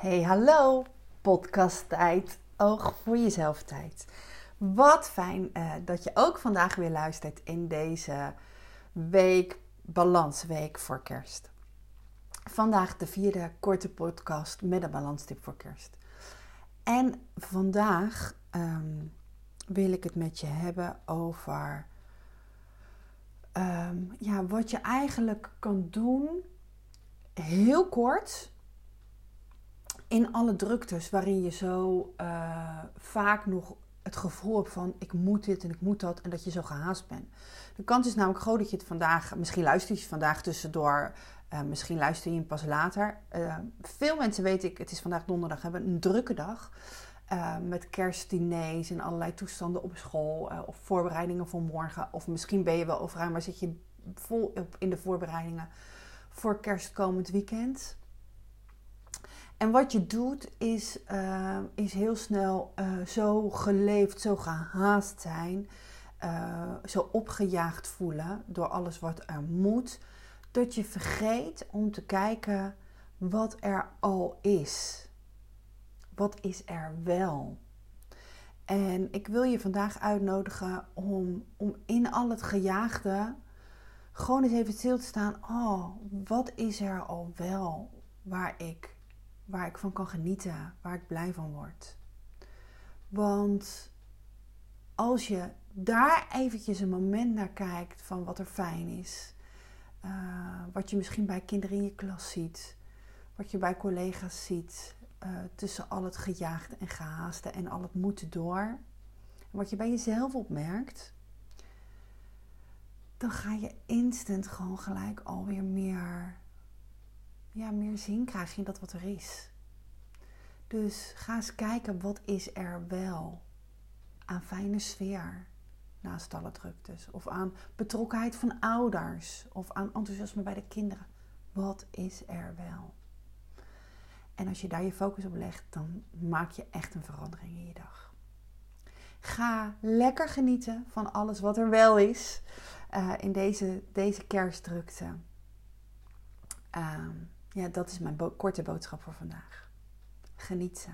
Hey, hallo, podcasttijd, oog voor jezelf tijd. Wat fijn uh, dat je ook vandaag weer luistert in deze week, balansweek voor kerst. Vandaag de vierde korte podcast met een balanstip voor kerst. En vandaag um, wil ik het met je hebben over um, ja, wat je eigenlijk kan doen, heel kort, in alle druktes waarin je zo uh, vaak nog het gevoel hebt van ik moet dit en ik moet dat en dat je zo gehaast bent. De kans is namelijk groot dat je het vandaag, misschien luister je vandaag tussendoor, uh, misschien luister je hem pas later. Uh, veel mensen weten ik, het is vandaag donderdag, hebben een drukke dag. Met kerstdiners en allerlei toestanden op school of voorbereidingen voor morgen. Of misschien ben je wel overal, maar zit je vol op in de voorbereidingen voor kerstkomend weekend. En wat je doet is, uh, is heel snel uh, zo geleefd, zo gehaast zijn, uh, zo opgejaagd voelen door alles wat er moet, dat je vergeet om te kijken wat er al is. Wat is er wel? En ik wil je vandaag uitnodigen om, om in al het gejaagde gewoon eens even stil te staan. Oh, wat is er al wel waar ik waar ik van kan genieten, waar ik blij van word. Want als je daar eventjes een moment naar kijkt van wat er fijn is, uh, wat je misschien bij kinderen in je klas ziet, wat je bij collega's ziet, uh, tussen al het gejaagde en gehaaste en al het moeten door, wat je bij jezelf opmerkt, dan ga je instant gewoon gelijk alweer meer ja, meer zin krijg in dat wat er is. Dus ga eens kijken wat is er wel aan fijne sfeer naast alle druktes. Of aan betrokkenheid van ouders. Of aan enthousiasme bij de kinderen. Wat is er wel? En als je daar je focus op legt, dan maak je echt een verandering in je dag. Ga lekker genieten van alles wat er wel is uh, in deze, deze kerstdrukte. Uh, ja, dat is mijn korte boodschap voor vandaag. Geniet ze.